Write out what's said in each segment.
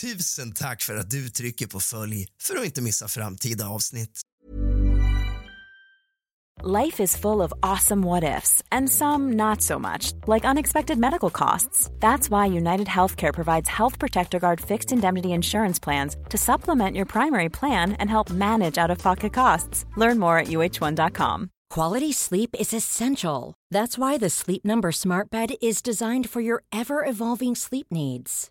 Tusen tack för att du trycker på följ för att inte missa framtida avsnitt. Life is full of awesome what ifs, and some not so much, like unexpected medical costs. That's why United Healthcare provides Health Protector Guard fixed indemnity insurance plans to supplement your primary plan and help manage out of pocket costs. Learn more at uh1.com. Quality sleep is essential. That's why the Sleep Number Smart Bed is designed for your ever evolving sleep needs.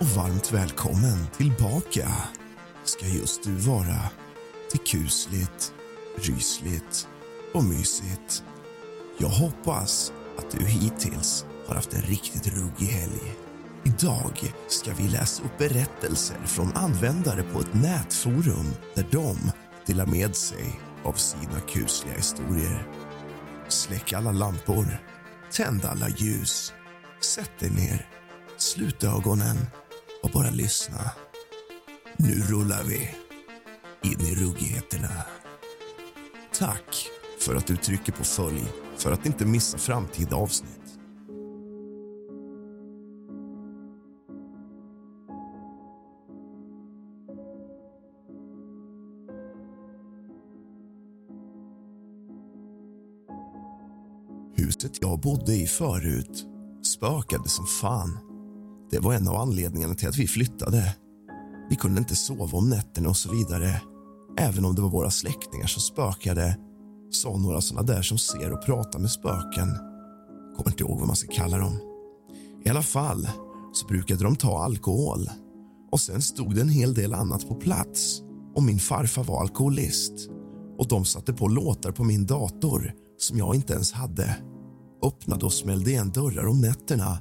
och varmt välkommen tillbaka ska just du vara till kusligt, rysligt och mysigt. Jag hoppas att du hittills har haft en riktigt ruggig helg. Idag ska vi läsa upp berättelser från användare på ett nätforum där de delar med sig av sina kusliga historier. Släck alla lampor, tänd alla ljus, sätt dig ner, slut ögonen och bara lyssna. Nu rullar vi in i ruggigheterna. Tack för att du trycker på följ för att inte missa framtida avsnitt. Huset jag bodde i förut spökade som fan. Det var en av anledningarna till att vi flyttade. Vi kunde inte sova om nätterna och så vidare. Även om det var våra släktingar som spökade sa några såna där som ser och pratar med spöken. Kommer inte ihåg vad man ska kalla dem. I alla fall så brukade de ta alkohol och sen stod det en hel del annat på plats. Och min farfar var alkoholist och de satte på låtar på min dator som jag inte ens hade. Öppnade och smällde igen dörrar om nätterna,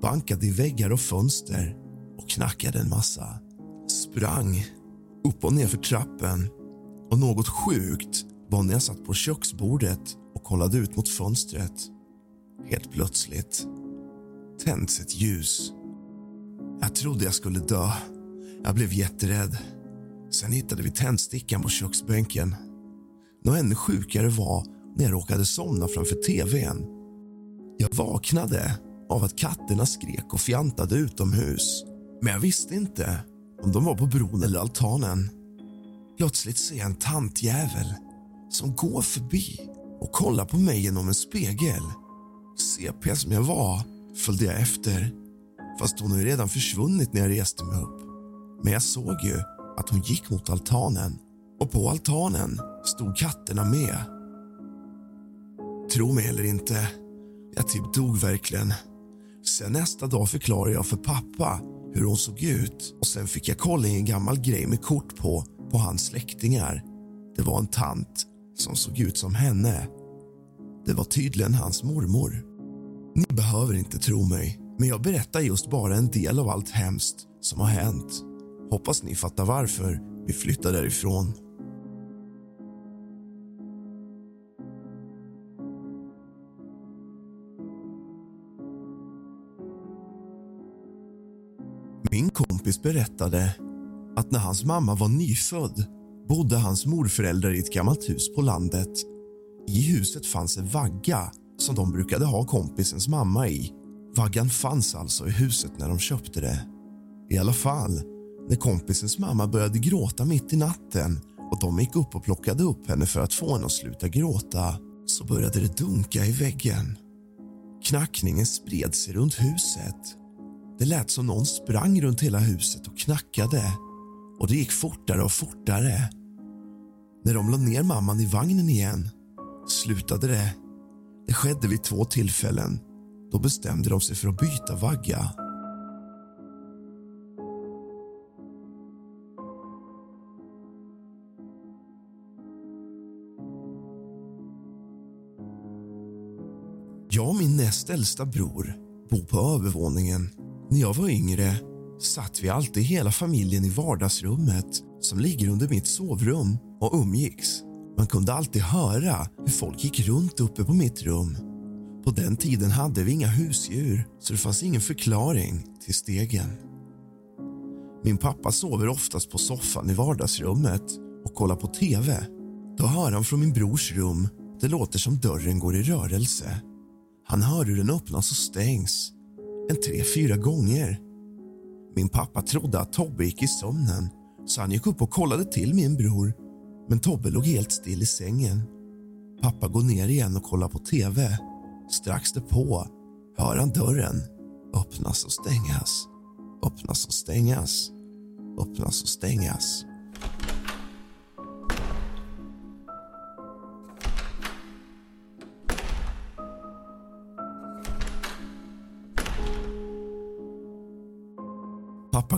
bankade i väggar och fönster och knackade en massa. Sprang upp och ner för trappen och något sjukt var när jag satt på köksbordet och kollade ut mot fönstret. Helt plötsligt tänds ett ljus. Jag trodde jag skulle dö. Jag blev jätterädd. Sen hittade vi tändstickan på köksbänken. Något ännu sjukare var när jag råkade somna framför tvn. Jag vaknade av att katterna skrek och fjantade utomhus. Men jag visste inte om de var på bron eller altanen. Plötsligt ser jag en tantjävel som går förbi och kollar på mig genom en spegel. CP som jag var följde jag efter, fast hon har redan försvunnit när jag reste mig upp. Men jag såg ju att hon gick mot altanen och på altanen stod katterna med. Tro mig eller inte, jag typ dog verkligen. Sen nästa dag förklarade jag för pappa hur hon såg ut och sen fick jag kolla i en gammal grej med kort på, på hans släktingar. Det var en tant som såg ut som henne. Det var tydligen hans mormor. Ni behöver inte tro mig, men jag berättar just bara en del av allt hemskt som har hänt. Hoppas ni fattar varför vi flyttade därifrån. Min kompis berättade att när hans mamma var nyfödd bodde hans morföräldrar i ett gammalt hus på landet. I huset fanns en vagga som de brukade ha kompisens mamma i Vaggan fanns alltså i huset när de köpte det. I alla fall, när kompisens mamma började gråta mitt i natten och de gick upp och plockade upp henne för att få henne att sluta gråta så började det dunka i väggen. Knackningen spred sig runt huset. Det lät som någon sprang runt hela huset och knackade och det gick fortare och fortare. När de la ner mamman i vagnen igen slutade det. Det skedde vid två tillfällen. Då bestämde de sig för att byta vagga. Jag och min näst äldsta bror bor på övervåningen. När jag var yngre satt vi alltid hela familjen i vardagsrummet som ligger under mitt sovrum och umgicks. Man kunde alltid höra hur folk gick runt uppe på mitt rum. På den tiden hade vi inga husdjur, så det fanns ingen förklaring till stegen. Min pappa sover oftast på soffan i vardagsrummet och kollar på tv. Då hör han från min brors rum det låter som dörren går i rörelse. Han hör hur den öppnas och stängs en tre, fyra gånger. Min pappa trodde att Tobbe gick i sömnen så han gick upp och kollade till min bror men Tobbe låg helt still i sängen. Pappa går ner igen och kollar på tv. Strax därpå hör han dörren öppnas och stängas, öppnas och stängas, öppnas och stängas.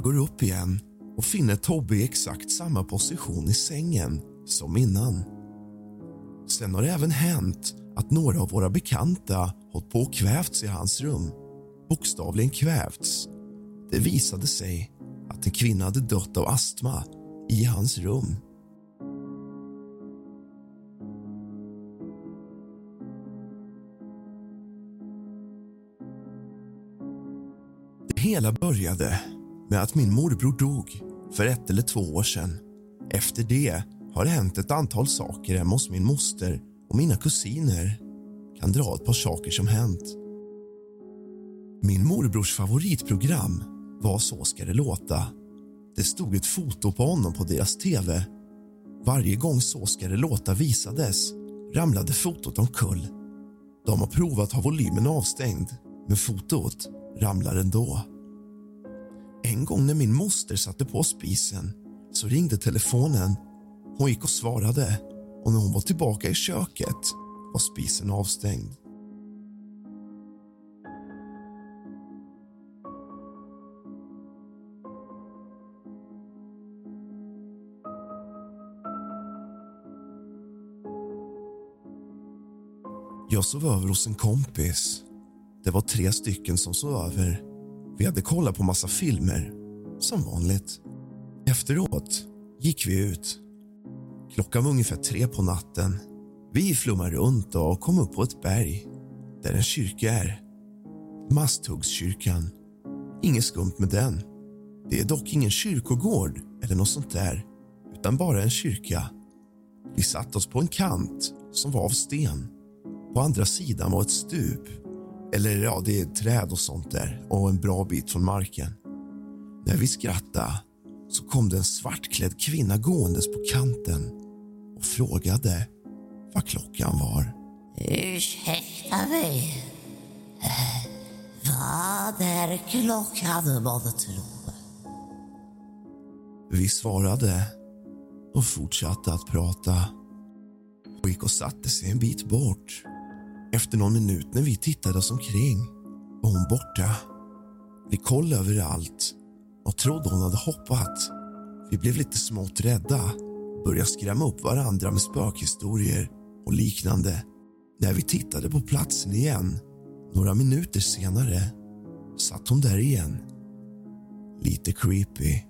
Går upp igen och finner Tobbe i exakt samma position i sängen som innan. Sen har det även hänt att några av våra bekanta hållit på och kvävts i hans rum. Bokstavligen kvävts. Det visade sig att en kvinna hade dött av astma i hans rum. Det hela började med att min morbror dog för ett eller två år sedan. Efter det har det hänt ett antal saker hemma hos min moster och mina kusiner. Kan dra ett par saker som hänt. Min morbrors favoritprogram var Så ska det låta. Det stod ett foto på honom på deras tv. Varje gång Så ska det låta visades ramlade fotot omkull. De har provat att ha volymen avstängd, men fotot ramlar ändå. En gång när min moster satte på spisen så ringde telefonen. Hon gick och svarade och när hon var tillbaka i köket var spisen avstängd. Jag sov över hos en kompis. Det var tre stycken som sov över. Vi hade kollat på massa filmer, som vanligt. Efteråt gick vi ut. Klockan var ungefär tre på natten. Vi flummade runt och kom upp på ett berg där en kyrka är. Masthuggskyrkan. Inget skumt med den. Det är dock ingen kyrkogård eller något sånt där, utan bara en kyrka. Vi satte oss på en kant som var av sten. På andra sidan var ett stup. Eller ja, det är träd och sånt där och en bra bit från marken. När vi skrattade så kom det en svartklädd kvinna gåendes på kanten och frågade vad klockan var. Ursäkta mig. Eh, Vad är klockan månne tro? Vi svarade och fortsatte att prata. Hon gick och satte sig en bit bort. Efter någon minut när vi tittade oss omkring var hon borta. Vi kollade överallt och trodde hon hade hoppat. Vi blev lite smått rädda och började skrämma upp varandra med spökhistorier och liknande. När vi tittade på platsen igen, några minuter senare, satt hon där igen. Lite creepy.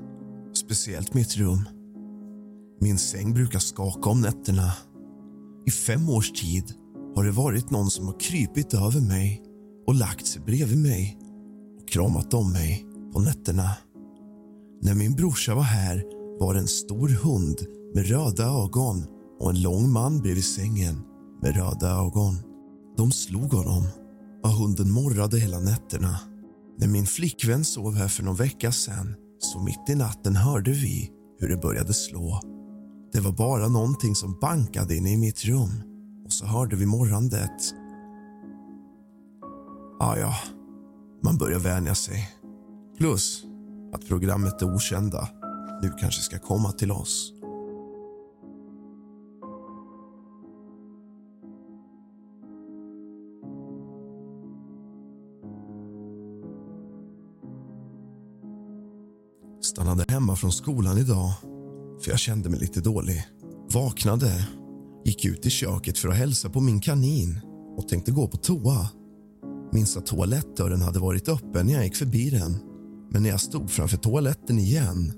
Speciellt mitt rum. Min säng brukar skaka om nätterna. I fem års tid har det varit någon som har krypit över mig och lagt sig bredvid mig och kramat om mig på nätterna. När min brorsa var här var det en stor hund med röda ögon och en lång man bredvid sängen med röda ögon. De slog honom och hunden morrade hela nätterna. När min flickvän sov här för någon vecka sedan så mitt i natten hörde vi hur det började slå. Det var bara någonting som bankade inne i mitt rum och så hörde vi morrandet. Ah, ja, man börjar vänja sig. Plus att programmet Det okända nu kanske ska komma till oss. Stannade hemma från skolan idag för jag kände mig lite dålig. Vaknade, gick ut i köket för att hälsa på min kanin och tänkte gå på toa. Minns att toalettdörren hade varit öppen när jag gick förbi den. Men när jag stod framför toaletten igen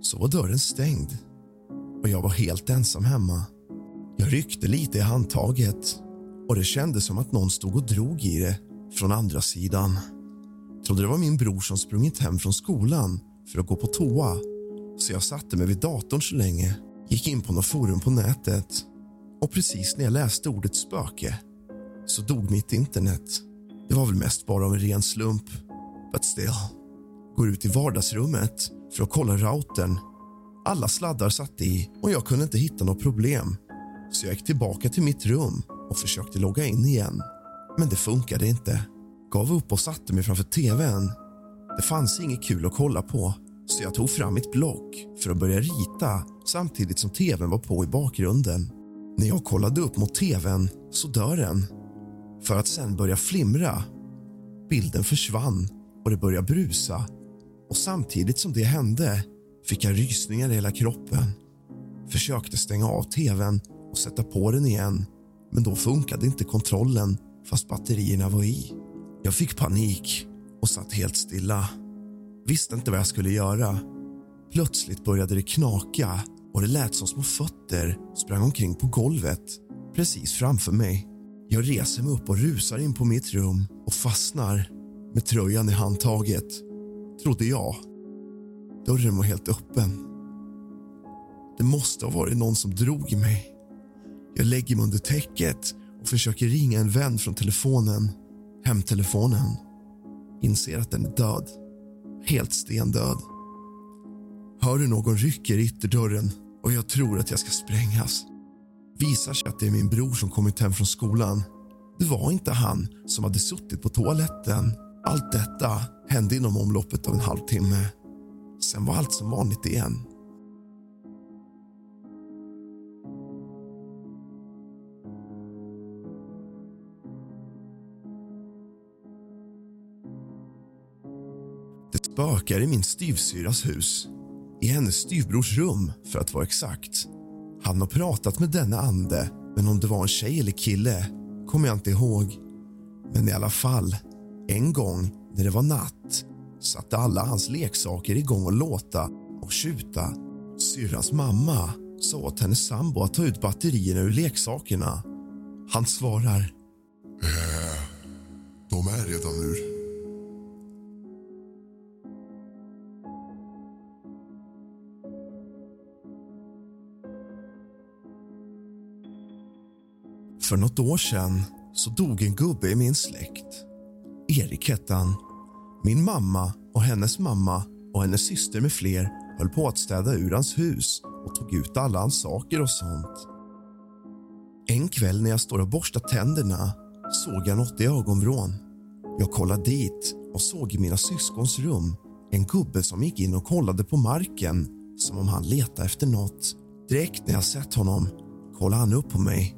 så var dörren stängd och jag var helt ensam hemma. Jag ryckte lite i handtaget och det kändes som att någon stod och drog i det från andra sidan. Trodde det var min bror som sprungit hem från skolan för att gå på toa så jag satte mig vid datorn så länge, gick in på något forum på nätet och precis när jag läste ordet spöke så dog mitt internet. Det var väl mest bara av en ren slump, but still. Går ut i vardagsrummet för att kolla routern. Alla sladdar satt i och jag kunde inte hitta något problem. Så jag gick tillbaka till mitt rum och försökte logga in igen. Men det funkade inte. Gav upp och satte mig framför tvn. Det fanns inget kul att kolla på så jag tog fram mitt block för att börja rita samtidigt som tvn var på i bakgrunden. När jag kollade upp mot tvn så dör den för att sen börja flimra. Bilden försvann och det började brusa och samtidigt som det hände fick jag rysningar i hela kroppen. Försökte stänga av tvn och sätta på den igen men då funkade inte kontrollen fast batterierna var i. Jag fick panik och satt helt stilla. Visste inte vad jag skulle göra. Plötsligt började det knaka och det lät som små fötter sprang omkring på golvet precis framför mig. Jag reser mig upp och rusar in på mitt rum och fastnar med tröjan i handtaget, trodde jag. Dörren var helt öppen. Det måste ha varit någon som drog i mig. Jag lägger mig under täcket och försöker ringa en vän från telefonen, hemtelefonen. Inser att den är död. Helt stendöd. Hör hur någon rycker i ytterdörren och jag tror att jag ska sprängas. Visar sig att det är min bror som kommit hem från skolan. Det var inte han som hade suttit på toaletten. Allt detta hände inom omloppet av en halvtimme. Sen var allt som vanligt igen. Spökar i min styvsyras hus. I hennes styvbrors rum, för att vara exakt. Han har pratat med denna ande, men om det var en tjej eller kille kommer jag inte ihåg. Men i alla fall, en gång när det var natt satte alla hans leksaker igång och låta och tjuta. Syrrans mamma sa åt hennes sambo att ta ut batterierna ur leksakerna. Han svarar. Äh, de är redan ur. För något år sedan så dog en gubbe i min släkt. Erik hette han. Min mamma och hennes mamma och hennes syster med fler höll på att städa ur hans hus och tog ut alla hans saker och sånt. En kväll när jag står och borstar tänderna såg jag något i ögonvrån. Jag kollade dit och såg i mina syskons rum en gubbe som gick in och kollade på marken som om han letade efter något. Direkt när jag sett honom kollade han upp på mig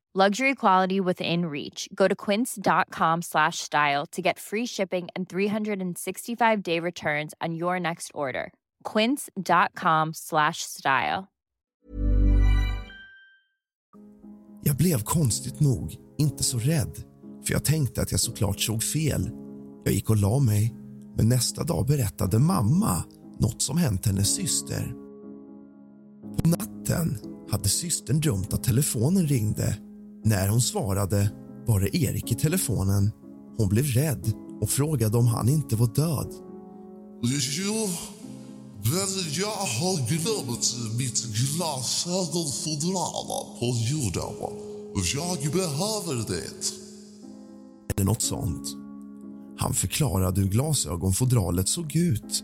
Luxury quality within reach. Go to quince.com slash style to get free shipping and 365 day returns on your next order. Quince.com slash style. Jag blev konstigt nog inte så rädd för jag tänkte att jag såklart såg fel. Jag gick och la mig, men nästa dag berättade mamma något som hänt hennes syster. På natten hade systern drömt att telefonen ringde. När hon svarade var det Erik i telefonen. Hon blev rädd och frågade om han inte var död. Jo, men jag har glömt mitt glasögonfodral på jorden. Jag behöver det. Eller något sånt. Han förklarade hur glasögonfodralet såg ut.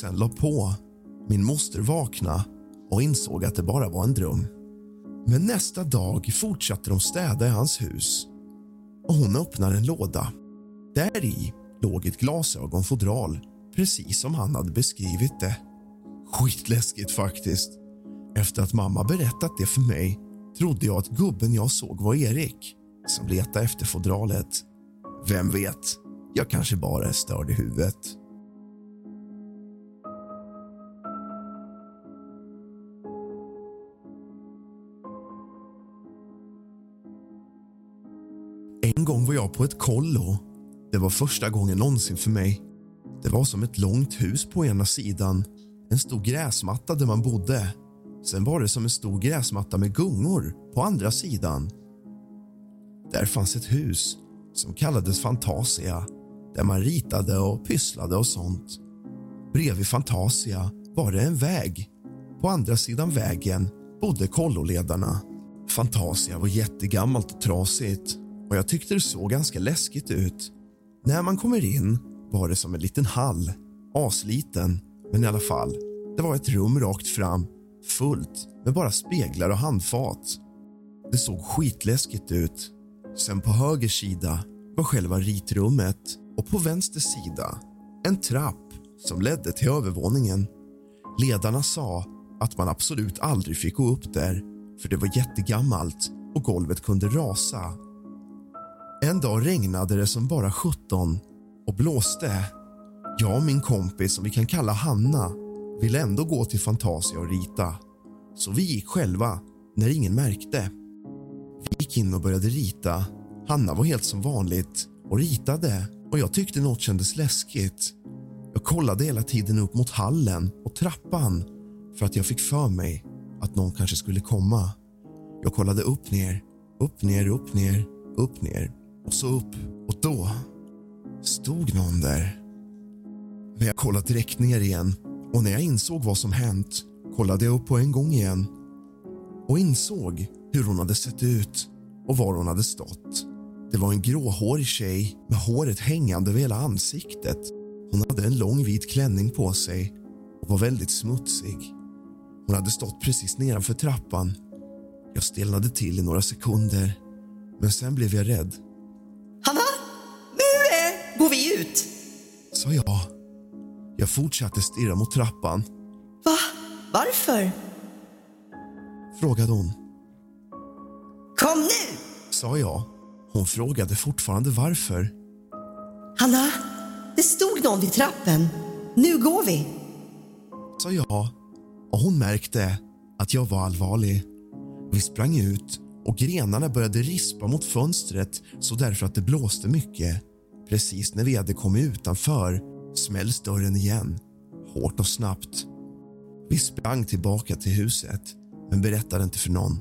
Sen la på. Min moster vakna och insåg att det bara var en dröm. Men nästa dag fortsatte de städa i hans hus och hon öppnade en låda. Där i låg ett glasögonfodral, precis som han hade beskrivit det. Skitläskigt faktiskt. Efter att mamma berättat det för mig trodde jag att gubben jag såg var Erik som letade efter fodralet. Vem vet, jag kanske bara är störd i huvudet. En gång var jag på ett kollo. Det var första gången någonsin för mig. Det var som ett långt hus på ena sidan, en stor gräsmatta där man bodde. Sen var det som en stor gräsmatta med gungor på andra sidan. Där fanns ett hus som kallades Fantasia där man ritade och pysslade och sånt. Bredvid Fantasia var det en väg. På andra sidan vägen bodde kolloledarna. Fantasia var jättegammalt och trasigt och jag tyckte det såg ganska läskigt ut. När man kommer in var det som en liten hall, asliten, men i alla fall. Det var ett rum rakt fram, fullt med bara speglar och handfat. Det såg skitläskigt ut. Sen på höger sida var själva ritrummet och på vänster sida en trapp som ledde till övervåningen. Ledarna sa att man absolut aldrig fick gå upp där för det var jättegammalt och golvet kunde rasa en dag regnade det som bara 17 och blåste. Jag och min kompis, som vi kan kalla Hanna, ville ändå gå till Fantasia och rita. Så vi gick själva, när ingen märkte. Vi gick in och började rita. Hanna var helt som vanligt och ritade och jag tyckte något kändes läskigt. Jag kollade hela tiden upp mot hallen och trappan för att jag fick för mig att någon kanske skulle komma. Jag kollade upp, ner, upp, ner, upp, ner, upp, ner och så upp. Och då stod någon där. Men jag kollade direkt ner igen och när jag insåg vad som hänt kollade jag upp på en gång igen och insåg hur hon hade sett ut och var hon hade stått. Det var en gråhårig tjej med håret hängande över hela ansiktet. Hon hade en lång vit klänning på sig och var väldigt smutsig. Hon hade stått precis nedanför trappan. Jag stelnade till i några sekunder, men sen blev jag rädd. Går vi ut! Sa jag. Jag fortsatte stirra mot trappan. Va? Varför? Frågade hon. Kom nu! Sa jag. Hon frågade fortfarande varför. Hanna, det stod någon vid trappen. Nu går vi. Sa jag. Och hon märkte att jag var allvarlig. Vi sprang ut och grenarna började rispa mot fönstret så därför att det blåste mycket. Precis när vi hade kommit utanför smälls dörren igen, hårt och snabbt. Vi sprang tillbaka till huset, men berättade inte för någon.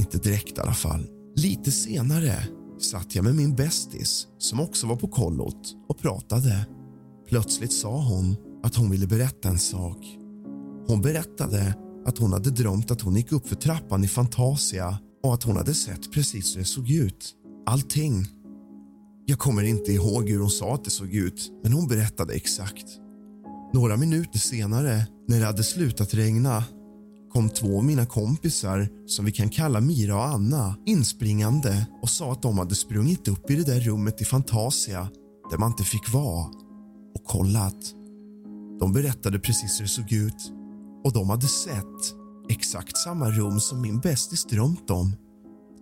Inte direkt i alla fall. Lite senare satt jag med min bästis som också var på kollot och pratade. Plötsligt sa hon att hon ville berätta en sak. Hon berättade att hon hade drömt att hon gick upp för trappan i Fantasia och att hon hade sett precis hur det såg ut. Allting. Jag kommer inte ihåg hur hon sa att det såg ut, men hon berättade exakt. Några minuter senare, när det hade slutat regna kom två av mina kompisar, som vi kan kalla Mira och Anna, inspringande och sa att de hade sprungit upp i det där rummet i Fantasia där man inte fick vara och kollat. De berättade precis hur det såg ut och de hade sett exakt samma rum som min bästis drömt om.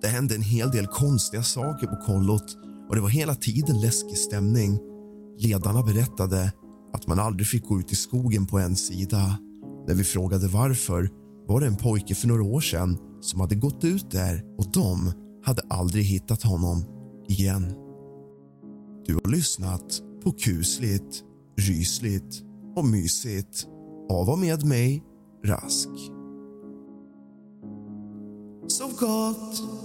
Det hände en hel del konstiga saker på kollot och det var hela tiden läskig stämning. Ledarna berättade att man aldrig fick gå ut i skogen på en sida. När vi frågade varför var det en pojke för några år sedan som hade gått ut där och de hade aldrig hittat honom igen. Du har lyssnat på kusligt, rysligt och mysigt av och med mig, Rask. Sov gott!